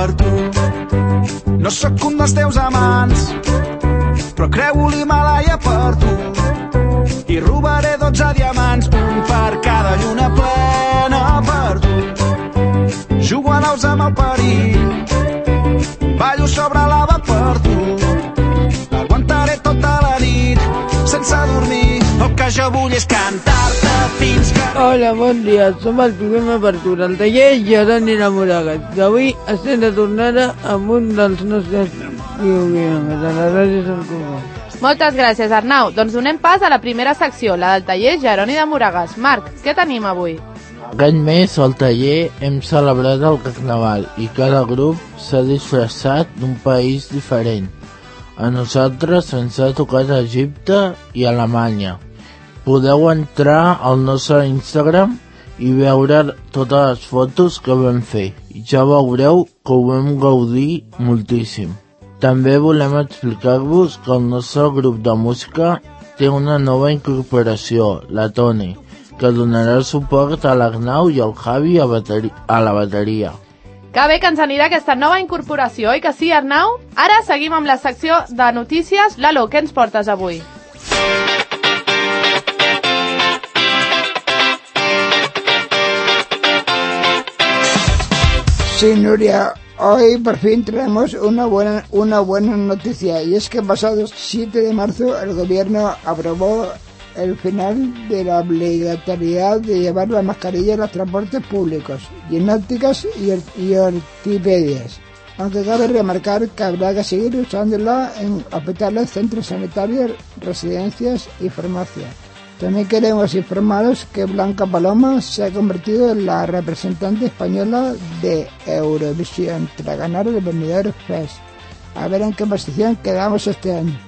per tu. No sóc un dels teus amants, però creu l'Himalaya per tu. I robaré 12 diamants, un per cada lluna plena per tu. Jugo a naus amb el perill, ballo sobre lava per tu. Aguantaré tota la nit sense dormir. El que jo vull és que... Hola, bon dia. Som el primer Apertura, el taller Geroni de Moragas. D'avui estem de tornada amb un dels nostres guiones, de la Ràdio Sant Cugat. Moltes gràcies, Arnau. Doncs donem pas a la primera secció, la del taller Geroni de Moragas. Marc, què tenim avui? Aquest mes al taller hem celebrat el Carnaval i cada grup s'ha disfressat d'un país diferent. A nosaltres ens ha tocat Egipte i Alemanya. Podeu entrar al nostre Instagram i veure totes les fotos que vam fer. I ja veureu que ho vam gaudir moltíssim. També volem explicar-vos que el nostre grup de música té una nova incorporació, la Toni, que donarà suport a l'Arnau i al Javi a, a la bateria. Que bé que ens anirà aquesta nova incorporació, oi que sí, Arnau? Ara seguim amb la secció de notícies. Lalo, què ens portes avui? Sí, Nuria, hoy por fin tenemos una buena, una buena noticia y es que pasado 7 de marzo el gobierno aprobó el final de la obligatoriedad de llevar la mascarilla en los transportes públicos, ópticas y, y ortopedias. Aunque cabe remarcar que habrá que seguir usándola en hospitales, centros sanitarios, residencias y farmacias. También queremos informaros que Blanca Paloma se ha convertido en la representante española de Eurovisión tras ganar el Benidorm Fest. A ver en qué posición quedamos este año.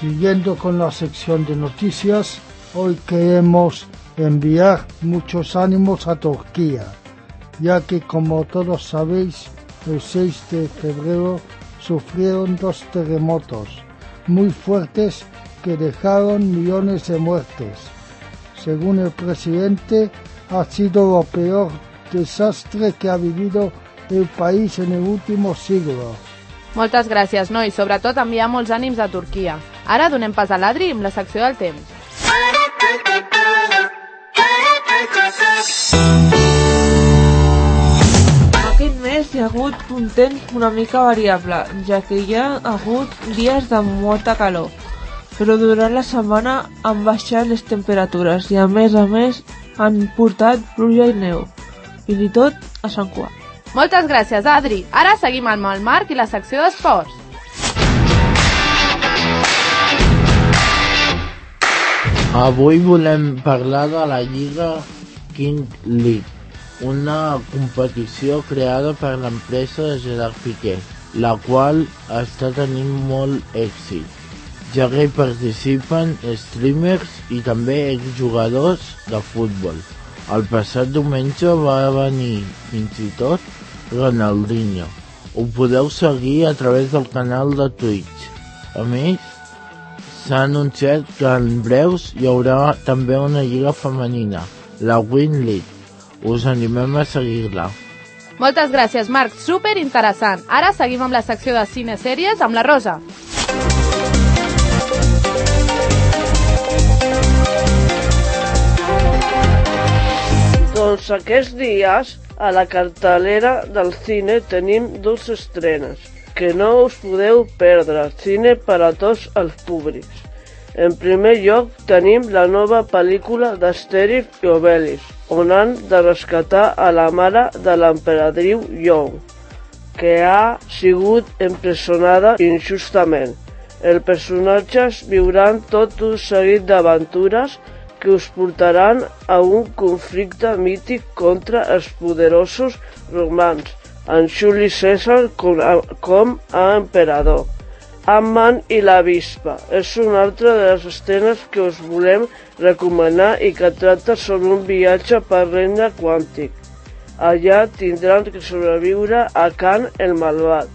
Siguiendo con la sección de noticias, hoy queremos enviar muchos ánimos a Turquía, ya que como todos sabéis, el 6 de febrero sufrieron dos terremotos muy fuertes que dejaron millones de muertes. Según el presidente, ha sido lo peor desastre que ha vivido el país en el último siglo. Moltes gràcies, noi. Sobretot enviar molts ànims a Turquia. Ara donem pas a l'Adri amb la secció del temps. Aquest mes hi ha hagut un temps una mica variable, ja que hi ha hagut dies de molta calor, però durant la setmana han baixat les temperatures i a més a més han portat pluja i neu, fins i tot a Sant Cugat. Moltes gràcies, Adri. Ara seguim amb el Marc i la secció d'esports. Avui volem parlar de la Lliga King League, una competició creada per l'empresa de Gerard Piqué, la qual està tenint molt èxit, ja que hi participen streamers i també exjugadors de futbol. El passat diumenge va venir fins i tot Ronaldinho. Ho podeu seguir a través del canal de Twitch. A més, s'ha anunciat que en breus hi haurà també una lliga femenina, la Win League. Us animem a seguir-la. Moltes gràcies, Marc. Super interessant. Ara seguim amb la secció de cine sèries amb la Rosa. Aquests dies a la cartelera del cine tenim dos estrenes que no us podeu perdre, cine per a tots els públics. En primer lloc tenim la nova pel·lícula d'Astèrix i Obelix, on han de rescatar a la mare de l'emperadriu Young, que ha sigut empresonada injustament. Els personatges viuran tot un seguit d'aventures que us portaran a un conflicte mític contra els poderosos romans, amb Juli César com a, com a emperador. Ant-Man i la Vispa és una altra de les escenes que us volem recomanar i que tracta sobre un viatge per regne quàntic. Allà tindran que sobreviure a Khan el malvat,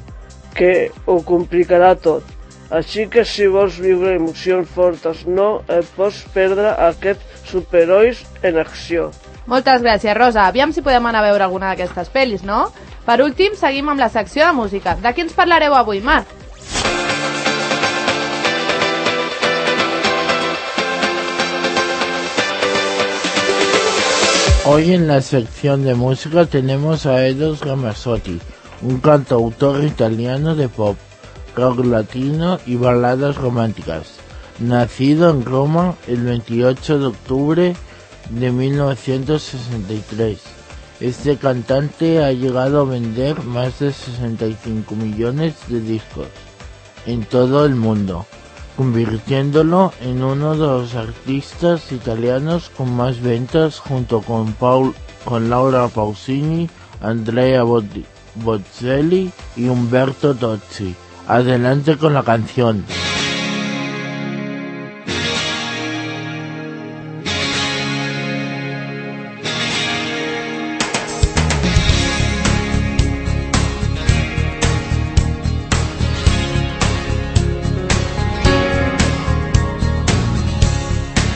que ho complicarà tot. Així que si vols viure emocions fortes, no et pots perdre aquests superherois en acció. Moltes gràcies, Rosa. Aviam si podem anar a veure alguna d'aquestes pel·lis, no? Per últim, seguim amb la secció de música. De qui ens parlareu avui, Marc? Hoy en la sección de música tenemos a Eros Ramazzotti, un cantautor italiano de pop, rock latino y baladas románticas. Nacido en Roma el 28 de octubre de 1963. Este cantante ha llegado a vender más de 65 millones de discos en todo el mundo, convirtiéndolo en uno de los artistas italianos con más ventas junto con, Paul, con Laura Pausini, Andrea Bocelli y Umberto Tozzi. Adelante con la canción.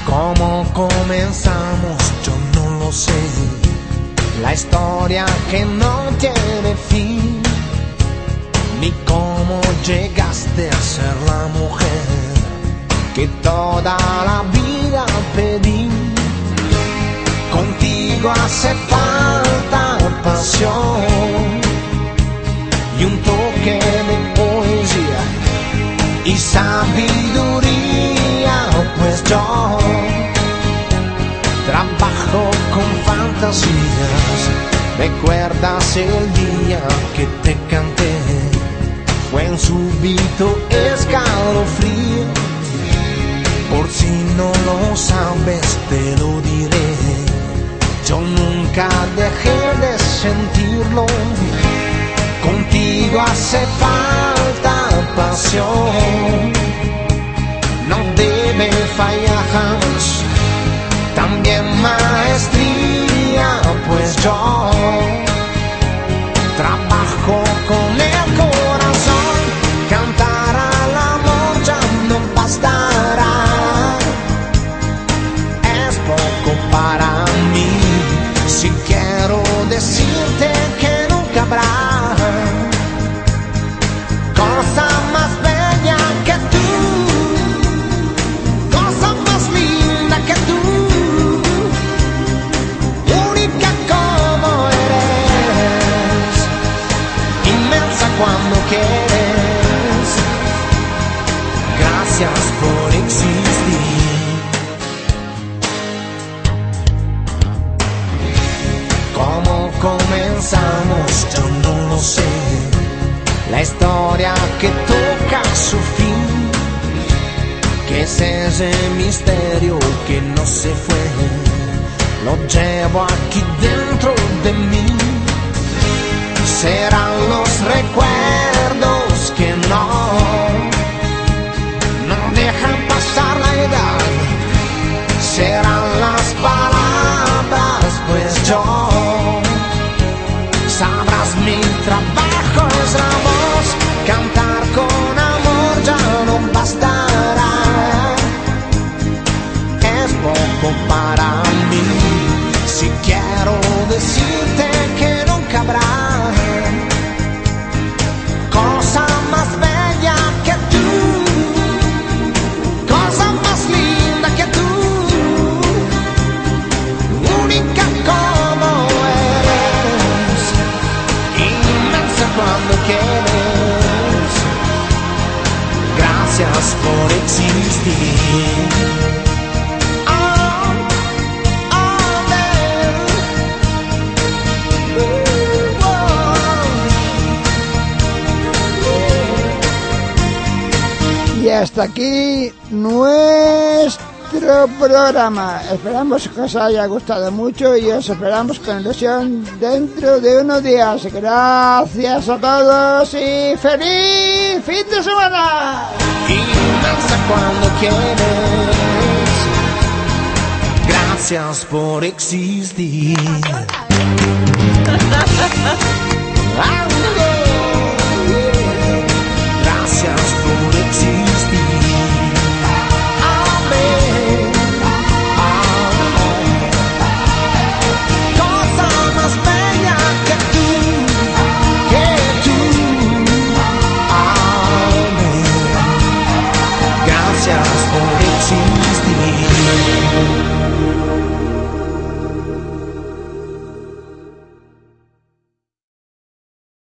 ¿Cómo comenzamos? Yo no lo sé. La historia que no tiene fin. Ni cómo llegaste a ser la mujer que toda la vida pedí. Contigo hace falta pasión y un toque de poesía y sabiduría, pues yo trabajo con fantasías. ¿Recuerdas el día que te canté? Fue un súbito escalofrío. Por si no lo sabes, te lo diré. Yo nunca dejé de sentirlo. Contigo hace falta pasión. No debe fallar jamás. También maestría, pues yo existir. ¿Cómo comenzamos? Yo no lo sé. La historia que toca su fin, que es ese misterio que no se fue, lo llevo aquí dentro de mí. Serán los recuerdos que no this. Y hasta aquí nuestro programa. Esperamos que os haya gustado mucho y os esperamos con ilusión dentro de unos días. Gracias a todos y feliz fin de semana. Y cuando quieres. Gracias por existir. Gracias